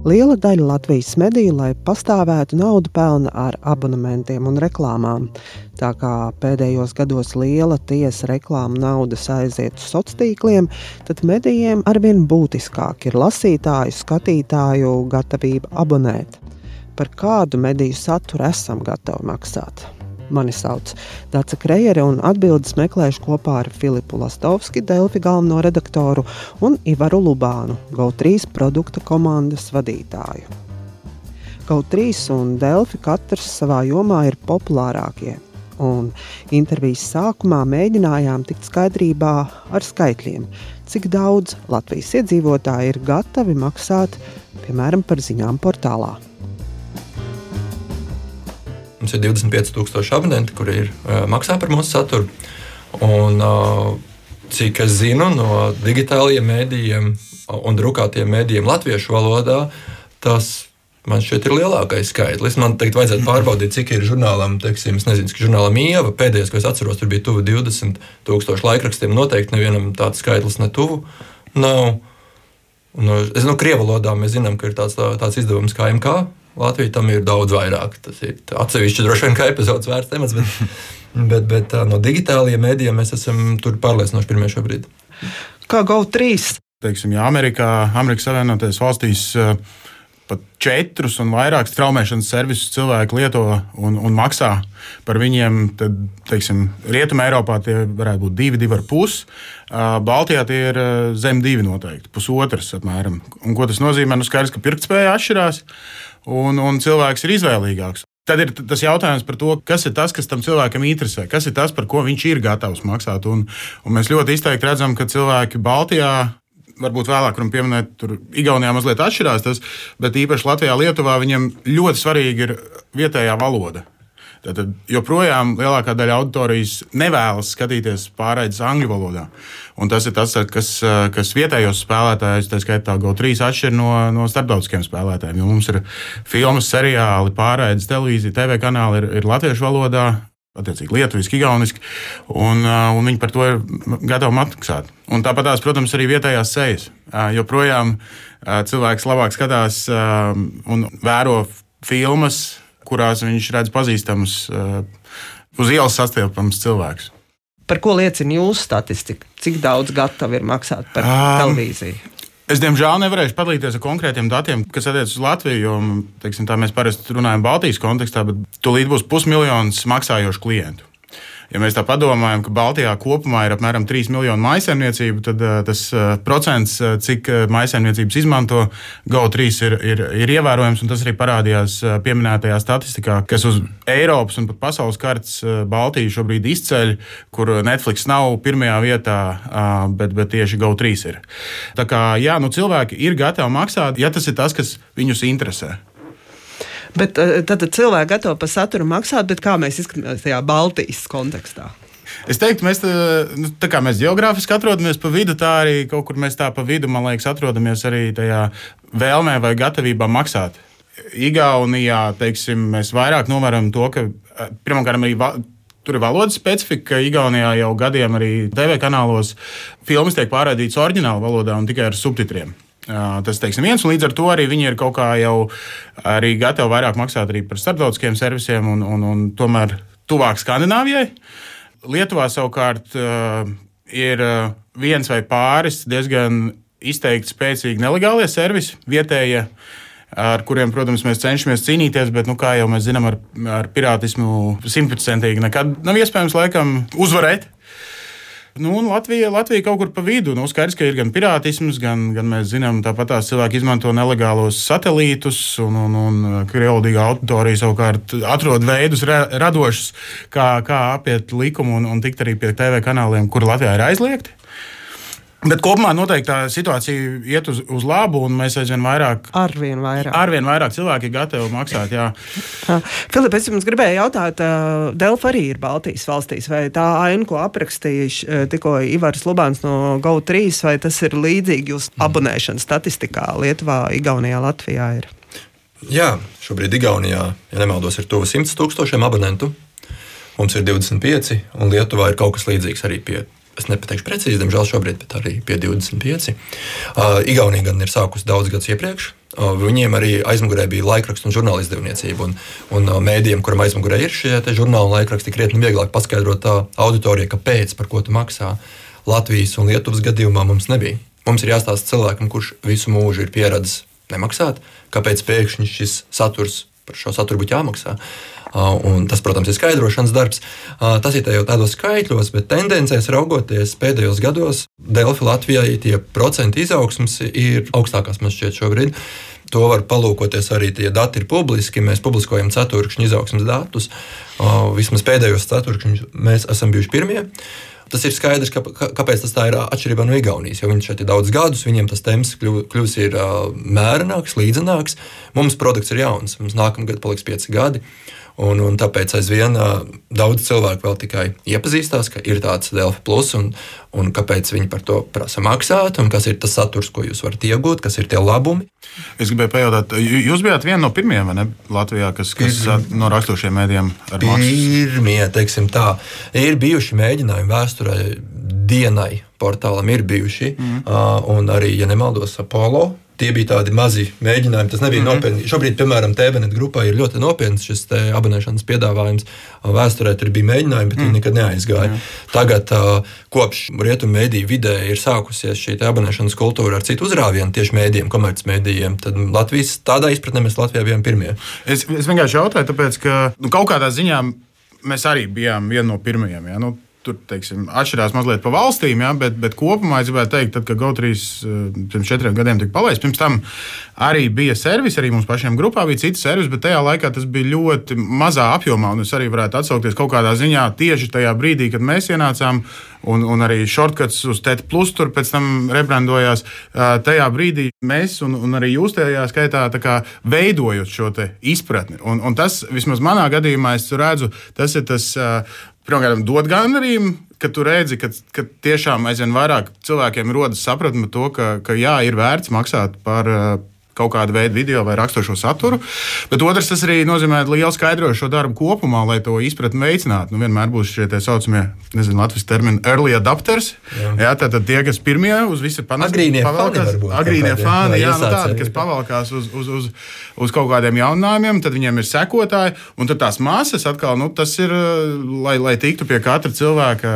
Liela daļa Latvijas mediju, lai pastāvētu, naudu pelna ar abonementiem un reklāmām. Tā kā pēdējos gados liela tiesa reklāmu naudas aiziet uz sociāliem tīkliem, tad medijiem arvien būtiskāk ir lasītāju, skatītāju gatavība abonēt. Par kādu mediju saturu esam gatavi maksāt? Mani sauc Dārsa Krejere, un atbildes meklēšu kopā ar Filipu Lastovski, Delfi galveno redaktoru un Ivaru Lubānu, GO3 produkta komandas vadītāju. GO3 un Delfi katrs savā jomā ir populārākie. Un intervijas sākumā mēģinājām tikt skaidrībā ar skaitļiem, cik daudz Latvijas iedzīvotāji ir gatavi maksāt, piemēram, par ziņām portālā. Mums ir 25,000 abonenti, kuri ir, maksā par mūsu saturu. Un, cik es zinu no digitālajiem mēdījiem un drukātiem mēdījiem latviešu valodā, tas man šķiet ir lielākais skaitlis. Man teikt, vajadzētu pārbaudīt, cik ir žurnālam, teiksim, es nezinu, cik žurnālam Ieva pēdējais, ko es atceros, tur bija tuvu 20 tūkstoši laikrakstiem. Noteikti nevienam tāds skaitlis netuvu nav. No, es no krievu valodā mēs zinām, ka ir tāds, tāds izdevums kā MK, Latvija tam ir daudz vairāk. Tas ir atsevišķi droši vien kā epizodes vērts temats, bet, bet, bet no digitālajiem mēdījiem mēs esam tur pārliecinoši pirmie šobrīd. Kā GO3? Teiksim, ja Amerikā, Amerikas Savienotajās valstīs pat četrus un vairāk straumēšanas servisus cilvēki lieto un, un maksā par viņiem, tad, teiksim, Rietumē Eiropā tie varētu būt divi, divi ar pusi. Baltijā tie ir zem divi noteikti, pusotrs apmēram. Un, ko tas nozīmē? Nu, skaidrs, ka pirktspēja atšķirās un, un cilvēks ir izvēlīgāks. Tad ir tas jautājums par to, kas ir tas, kas tam cilvēkam interesē, kas ir tas, par ko viņš ir gatavs maksāt. Un, un mēs ļoti izteikti redzam, ka cilvēki Baltijā varbūt vēlāk varam pieminēt, tur Igaunijā mazliet atšķirās tas, bet īpaši Latvijā, Lietuvā viņam ļoti svarīgi ir vietējā valoda. Tad joprojām lielākā daļa auditorijas nevēlas skatīties pārraides angļu valodā. Un tas ir tas, kas, kas vietējos spēlētājus, tā skaitā GO3, atšķir no, no starptautiskiem spēlētājiem. Jo mums ir filmas, seriāli, pārraides, televīzija, TV kanāli ir, ir latviešu valodā. Attiecīgi, lietuviski, igauniski, un, un viņi par to ir gatavi maksāt. Un tāpat, tās, protams, arī vietējās sejas. Joprojām cilvēks labāk skatās un vēro filmas, kurās viņš redz pazīstamus, uh, uz ielas sastiepamus cilvēkus. Par ko liecina jūsu statistika? Cik daudz gatavi ir maksāt par um, televīziju? Es, diemžēl, nevarēšu padalīties ar konkrētiem datiem, kas attiecas uz Latviju. Jo, teiksim, tā mēs parasti runājam Baltijas kontekstā, bet tūlīt būs pusmiljons maksājošu klientu. Ja mēs tā padomājam, ka Baltijā kopumā ir apmēram 3 miljoni maisaimniecību, tad uh, tas uh, procents, uh, cik maisaimniecības izmanto GO3, ir, ir, ir ievērojams. Tas arī parādījās pieminētajā statistikā, kas uz Eiropas un pat pasaules kartes Baltiju šobrīd izceļ, kur Netflix nav pirmajā vietā, bet, bet tieši GO3 ir. Tā kā jā, nu, cilvēki ir gatavi maksāt, ja tas ir tas, kas viņus interesē. Bet eh, tad cilvēki gatavi par saturu maksāt, bet kā mēs izskatāmies tajā Baltijas kontekstā? Es teiktu, mēs, tā, nu, tā kā mēs geogrāfiski atrodamies pa vidu, tā arī kaut kur mēs tā pa vidu, man liekas, atrodamies arī tajā vēlmē vai gatavībā maksāt. Igaunijā, teiksim, mēs vairāk novērojam to, ka eh, pirmkārt arī Tur ir valodas specifika, ka Igaunijā jau gadiem arī TV kanālos filmas tiek pārraidītas oriģinālā valodā un tikai ar subtitriem. Tas teiksim, viens, un līdz ar to arī viņi ir kaut kā jau arī gatavi vairāk maksāt par starptautiskiem servisiem un, un, un tomēr tuvāk Skandināvijai. Lietuvā savukārt ir viens vai pāris diezgan izteikti spēcīgi nelegālie servisi, vietējie, ar kuriem, protams, mēs cenšamies cīnīties, bet, nu, kā jau mēs zinām, ar, ar pirātismu simtprocentīgi nekad nav iespējams laikam uzvarēt. Nu, Latvija, Latvija kaut kur pa vidu. Nu, skaidrs, ka ir gan pirātisms, gan, gan mēs zinām, tāpat tās cilvēki izmanto nelegālos satelītus, un, un, un krievlīga auditorija savukārt atrod veidus ra, radošus, kā, kā apiet likumu un, un tikt arī pie TV kanāliem, kur Latvijā ir aizliegti. Bet kopumā noteikti tā situācija iet uz, uz labu, un mēs aizvien vairāk, Arvien vairāk. arvien vairāk cilvēki ir gatavi maksāt. Jā. Filip, es jums gribēju jautāt, Delfa arī ir Baltijas valstīs, vai tā aina, ko aprakstīja tikko Ivars Lubāns no GO3, vai tas ir līdzīgi jūsu abonēšanas statistikā Lietuvā, Igaunijā, Latvijā? Ir? Jā, šobrīd Igaunijā, ja nemaldos, ir tuvu 100 tūkstošiem abonentu. Mums ir 25, un Lietuvā ir kaut kas līdzīgs arī pie. Es nepateikšu precīzi, diemžēl šobrīd, bet arī pie 25. Uh, Igaunija gan ir sākusi daudz gadus iepriekš. Uh, viņiem arī aizmugurē bija laikraksta un žurnāla izdevniecība. Un, un uh, mēdījiem, kuram aizmugurē ir šie žurnāli un laikraksti, krietni vieglāk paskaidrot auditorijai, kāpēc, par ko tu maksā. Latvijas un Lietuvas gadījumā mums nebija. Mums ir jāstāsta cilvēkam, kurš visu mūžu ir pieradis nemaksāt, kāpēc pēkšņi šis saturs par šo saturu būtu jāmaksā. Un tas, protams, ir skaidrošanas darbs. Tas ir jau tādos skaitļos, bet tendencēs raugoties pēdējos gados, Delfi Latvijai tie procentu izaugsmas ir augstākās man šķiet šobrīd. To var palūkoties arī tie dati ir publiski. Mēs publiskojam ceturkšņu izaugsmas datus. Vismaz pēdējos ceturkšņus mēs esam bijuši pirmie. Tas ir skaidrs, ka, kāpēc tas tā ir atšķirībā no Igaunijas. Jo viņi šeit ir daudz gadus, viņiem tas temps kļūs ir mērenāks, līdzenāks. Mums produkts ir jauns, mums nākamgad paliks pieci gadi. Un, un tāpēc aizvien daudz cilvēku vēl tikai iepazīstās, ka ir tāds Delfa plus un, un kāpēc viņi par to prasa maksāt, un kas ir tas saturs, ko jūs varat iegūt, kas ir tie labumi. Es gribēju pajautāt, jūs bijāt viena no pirmajiem ne, Latvijā, kas, kas no raksturošiem mēdījiem ar maksu? Pirmie, teiksim tā, ir bijuši mēģinājumi vēsturē dienai portālam ir bijuši, mm. uh, un arī, ja nemaldos, Apollo Tie bija tādi mazi mēģinājumi. Tas nebija mm -hmm. nopietni. Šobrīd, piemēram, TVNet grupā ir ļoti nopietns šis abonēšanas piedāvājums. Vēsturē tur bija mēģinājumi, bet mm. viņi nekad neaizgāja. Mm. Tagad, kopš rietumu mēdīju vidē ir sākusies šī abonēšanas kultūra ar citu uzrāvienu, tieši mēdījiem, komercmedijiem, tad Latvijas tādā izpratnē mēs Latvijā bijām pirmie. Es, es vienkārši jautāju, tāpēc, ka nu, kaut kādā ziņā mēs arī bijām viena no pirmajiem. Ja? Nu, tur teiksim, atšķirās mazliet pa valstīm, ja, bet, bet kopumā es gribētu teikt, tad, kad GO3 eh, pirms četriem gadiem tika palaists, pirms tam arī bija servis, arī mums pašiem grupā bija cits servis, bet tajā laikā tas bija ļoti mazā apjomā. Es arī varētu atsaukties kaut kādā ziņā tieši tajā brīdī, kad mēs ienācām. Un, un arī shortcuts uz TET, plus tur pēc tam rebrandojās. Eh, tajā brīdī mēs, un, un arī jūs tajā skaitā, veidojot šo izpratni. Un, un tas, vismaz manā gadījumā, es redzu, tas ir tas uh, pirmkārt, dod gandarījumu, ka tu redzi, ka, ka tiešām aizvien vairāk cilvēkiem rodas sapratne par to, ka, ka jā, ir vērts maksāt par, kaut kādu veidu video vai raksturošo saturu. Bet otrs, tas arī nozīmē lielu skaidrojumu šo darbu kopumā, lai to izpratni veicinātu. Nu, vienmēr būs šie tā saucamie, nezinu, latviešu termini, early adopters. Jā, jā tātad tie, kas pirmie uz visu panākumu. Agrīnie pavalkās, fani. Agrīnie fani, jā, nu, tādi, kas pavalkās uz, uz, uz, uz kaut kādiem jauninājumiem, tad viņiem ir sekotāji. Un tad tās masas atkal, nu, tas ir, lai, lai tiktu pie katra cilvēka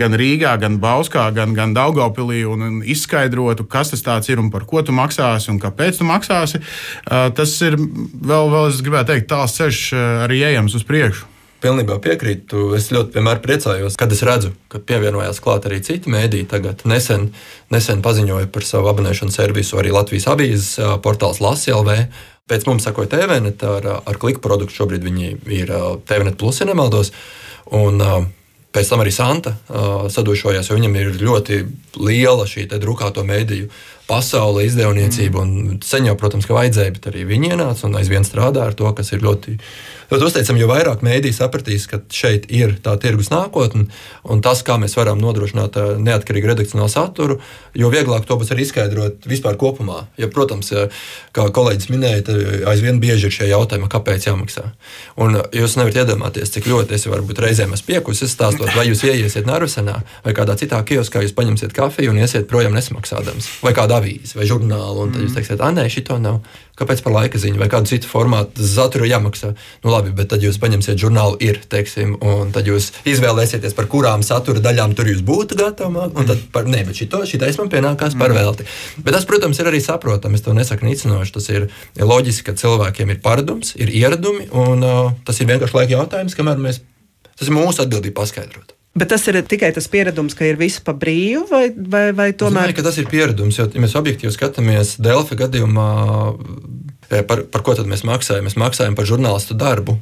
gan Rīgā, gan Bauskā, gan, gan Daugopilī un, un izskaidrotu, kas tas ir un par ko tu maksāsi un kāpēc tu maksāsi. Tas ir vēl, vēl es gribētu teikt, tāls ceļš arī ejams uz priekšu. Pilnībā piekrītu. Es ļoti priecājos, kad es redzu, ka pievienojās klāt arī citi mēdīji. Tagad nesen, nesen paziņoja par savu abonēšanas servisu arī Latvijas avīzes portāls LASLV. Pēc mums sakoja TVNet ar, ar kliku produktu. Šobrīd viņi ir TVNet plus, ja nemaldos. Un, Pēc tam arī Santa uh, sadušojās, jo viņam ir ļoti liela šī drukāto mēdīju pasaule, izdevniecība. Mm. Sen jau, protams, ka vajadzēja, bet arī viņi ienāca un aizvien strādā ar to, kas ir ļoti ļoti uzteicami, jo vairāk mēdī sapratīs, ka šeit ir tā tirgus nākotne un tas, kā mēs varam nodrošināt eh, neatkarīgu redakcionālu saturu, jo vieglāk to būs arī izskaidrot vispār kopumā. Ja, protams, kā kolēģis minēja, aizvien bieži ir šie jautājumi, kāpēc jāmaksā. Un jūs nevarat iedomāties, cik ļoti es varbūt reizēm esmu piekusis stāstot, vai jūs ieiesiet Narvisenā vai kādā citā kioskā, jūs paņemsiet kafiju un iesiet projām nesmaksādams, vai kādu avīzi vai žurnālu, un tad jūs mm. teiksiet, ah, nē, šito nav. Kāpēc par laika ziņu vai kādu citu formātu saturu jāmaksā? Nu, labi, bet tad jūs paņemsiet žurnālu, ir, teiksim, un tad jūs izvēlēsieties, par kurām satura daļām tur jūs būtu gatavi. Un tad, par, nē, bet šito, šitais man pienākās par mm. velti. Bet tas, protams, ir arī saprotami. Es to nesaku nicinoši. Tas ir loģiski, ka cilvēkiem ir paradums, ir ieradumi, un uh, tas ir vienkārši laika jautājums, kamēr mēs. Tas ir mūsu atbildība paskaidrot. Bet tas ir tikai tas pieredums, ka ir viss pa brīvu, vai, vai, vai tomēr? Domāju, tas ir pieredums, jo, ja mēs objektīvi skatāmies Delfa gadījumā, eh, par, par ko tad mēs maksājam? Mēs maksājam par žurnālistu darbu.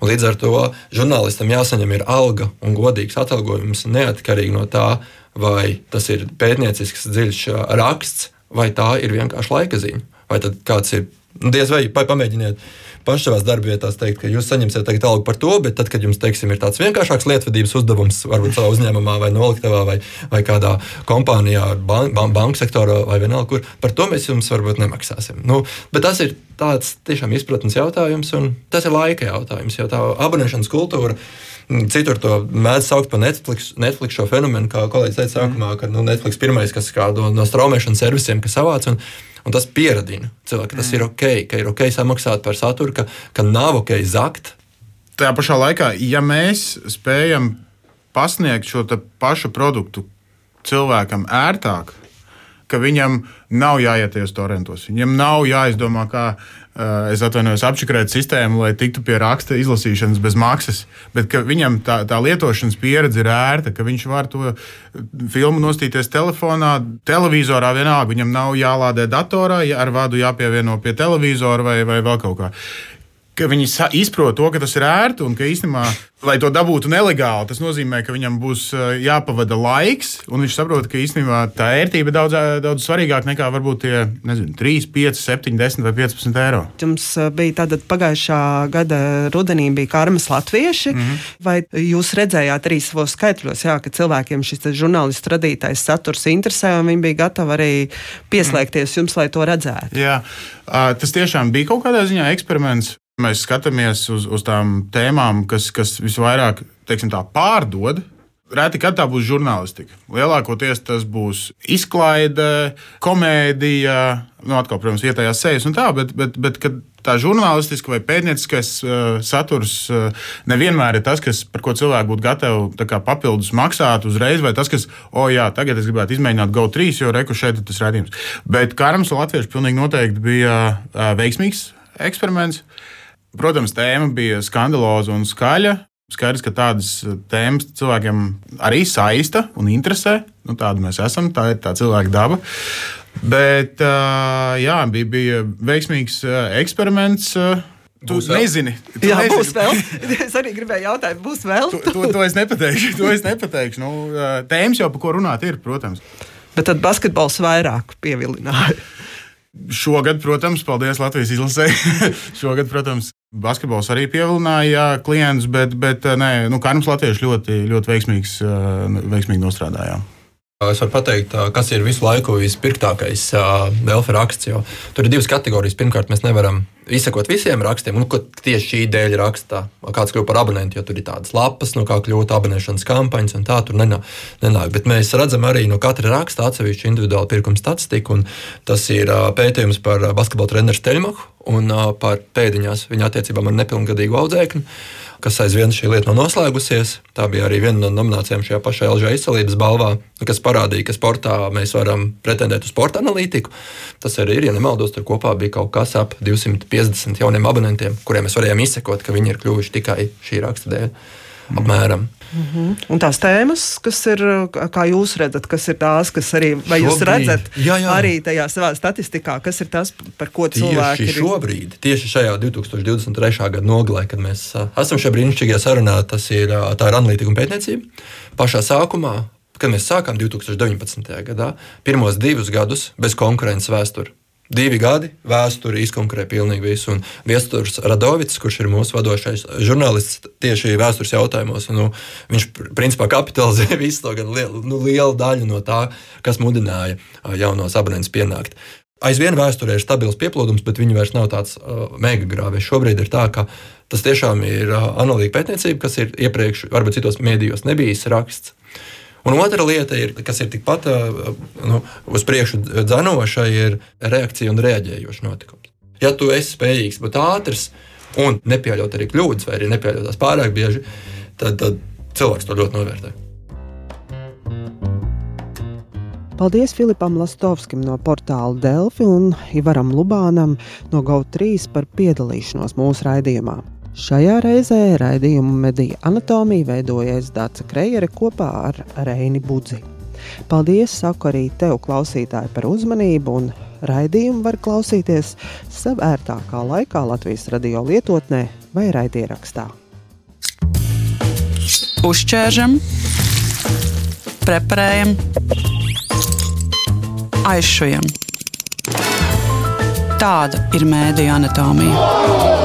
Un līdz ar to žurnālistam jāsaņem ir alga un godīgs atalgojums neatkarīgi no tā, vai tas ir pētniecisks, dziļš raksts, vai tā ir vienkārši laika ziņa. Vai tad kāds ir diez vai pamēģiniet paši savā darbvietā teikt, ka jūs saņemsiet tagad algu par to, bet tad, kad jums teiksim, ir tāds vienkāršāks lietvedības uzdevums, varbūt savā uzņēmumā, vai noliktavā, vai, vai kādā kompānijā, ban ban banku sektorā, vai vienalga, kur par to mēs jums varbūt nemaksāsim. Nu, bet tas ir tāds tiešām izpratnes jautājums, un tas ir laika jautājums, jo tā abonēšanas kultūra. Citur to mēdz saukt par Netflix, Netflix šo fenomenu, kā kolēģis teica sākumā, ka nu, Netflix pirmais, kas kādu no straumēšanas servisiem, kas savāc. Un, Un tas pieradina cilvēku, ka tas mm. ir ok, ka ir ok samaksāt par saturu, ka, ka nav ok zakt. Tajā pašā laikā, ja mēs spējam pasniegt šo pašu produktu cilvēkam ērtāk, ka viņam nav jāiet uz torrentos, viņam nav jāizdomā, kā es atvainojos, apčakarēt sistēmu, lai tiktu pie raksta izlasīšanas bez maksas, bet viņam tā, tā lietošanas pieredze ir ērta, ka viņš var to filmu nostīties telefonā, televizorā vienalga. Viņam nav jālādē datorā, ar vadu jāpievieno pie televizora vai, vai vēl kaut kā ka viņi izprot to, ka tas ir ērti un ka īstenībā, lai to dabūtu nelegāli, tas nozīmē, ka viņam būs jāpavada laiks, un viņš saprot, ka īstenībā tā ērtība daudz, daudz svarīgāka nekā varbūt tie nezinu, 3, 5, 7, 10 vai 15 eiro. Jums bija tāda pagājušā gada rudenī bija karmas latvieši, mm -hmm. vai jūs redzējāt arī savos skaitļos, jā, ka cilvēkiem šis žurnālistu radītais saturs interesē, un viņi bija gatavi arī pieslēgties mm. jums, lai to redzētu? Jā, tas tiešām bija kaut kādā ziņā eksperiments. Mēs skatāmies uz, uz tām tēmām, kas, kas visvairāk teiksim, tā, pārdod. Reti, kad tā būs žurnālistika. Lielākoties tas būs izklaide, komēdija, nu, atkal, protams, vietējās sejas un tā, bet, bet, bet tā žurnālistiska vai pētnieciskais uh, saturs uh, nevienmēr ir tas, kas, par ko cilvēki būtu gatavi kā, papildus maksāt uzreiz, vai tas, kas, o, oh, jā, tagad es gribētu izmēģināt GO3, jo reku šeit ir tas redzējums. Bet Karams Latviešu pilnīgi noteikti bija uh, veiksmīgs eksperiments. Uh, Protams, tēma bija skandaloza un skaļa. Skaidrs, ka tādas tēmas cilvēkiem arī saista un interesē. Nu, tāda mēs esam, tā ir tā cilvēka daba. Bet jā, bija, bija veiksmīgs eksperiments. Tu būs nezini. Tu Jā, nezini. būs vēl. Es arī gribēju jautāt, būs vēl. To, to, to es nepateikšu. To es nepateikšu. Nu, tēmas jau par ko runāt, ir, protams. Bet tad basketbols vairāk pievilināja. Šogad, protams, paldies Latvijas izlasē. Šogad, protams, basketbols arī pievilināja klientus, bet, bet nē, nu, Kārnis Latvijas ļoti, ļoti veiksmīgs, veiksmīgi nostrādājām. Es varu pateikt, kas ir visu laiku vispirktākais Delfa raksts. Tur ir divas kategorijas. Pirmkārt, mēs nevaram izsekot visiem rakstiem, un ko tieši šī dēļ rakstā. Kāds kļūst par abonentu, jo tur ir tādas lapas, no kā kļūt abonēšanas kampaņas, un tā tur nenāk. nenāk. Bet mēs redzam arī no katra raksta atsevišķu individuālu pirkumu statistiku, un tas ir pētījums par basketbola treneru Steļmaku un par pēdiņās viņa attiecībām ar nepilngadīgu audzēkni kas aizvien šī lieta nav noslēgusies. Tā bija arī viena no nominācijām šajā pašā LG izcelības balvā, kas parādīja, ka sportā mēs varam pretendēt uz sporta analītiku. Tas arī ir, ja nemaldos, tur kopā bija kaut kas ap 250 jauniem abonentiem, kuriem mēs varējām izsekot, ka viņi ir kļuvuši tikai šī raksta dēļ. Apmēram. Mm -hmm. Un tās tēmas, kas ir, kā jūs redzat, kas ir tās, kas arī, vai jūs šobrīd, redzat, jā, jā. arī tajā savā statistikā, kas ir tas, par ko cilvēki tieši ir? Šobrīd, tieši šajā 2023. gada nogalē, kad mēs esam šajā brīnišķīgajā sarunā, tas ir, tā ir analītika un pētniecība. Pašā sākumā, kad mēs sākām 2019. gadā, pirmos divus gadus bez konkurences vēsturi Divi gadi vēsture izkonkurē pilnīgi visu. Un Viestures Radovits, kurš ir mūsu vadošais žurnālists tieši vēstures jautājumos, nu, viņš principā kapitalizē visu to gan lielu, nu, lielu daļu no tā, kas mudināja jaunos abonentus pienākt. Aizvien vēsturē ir stabils pieplūdums, bet viņi vairs nav tāds uh, mega grāvis. Šobrīd ir tā, ka tas tiešām ir uh, analītika pētniecība, kas ir iepriekš, varbūt citos mēdījos nebijis raksts. Un otra lieta, ir, kas ir tikpat nu, uz priekšu dzenoša, ir reakcija un reaģējoša notikums. Ja tu esi spējīgs būt ātrs un nepieļaut arī kļūdas, vai arī nepieļaut tās pārāk bieži, tad, tad cilvēks to ļoti novērtē. Paldies Filipam Lastovskim no portāla Delfi un Ivaram Lubānam no GO3 par piedalīšanos mūsu raidījumā. Šajā reizē raidījumu mediju anatomiju veidojas Dārsa Krejere kopā ar Reini Budzi. Paldies, saku arī tev, klausītāji, par uzmanību, un raidījumu var klausīties savērtākā laikā Latvijas radio lietotnē vai raidierakstā. Uzķēršam, preparējam, aizšujam. Tāda ir mēdīņa anatomija.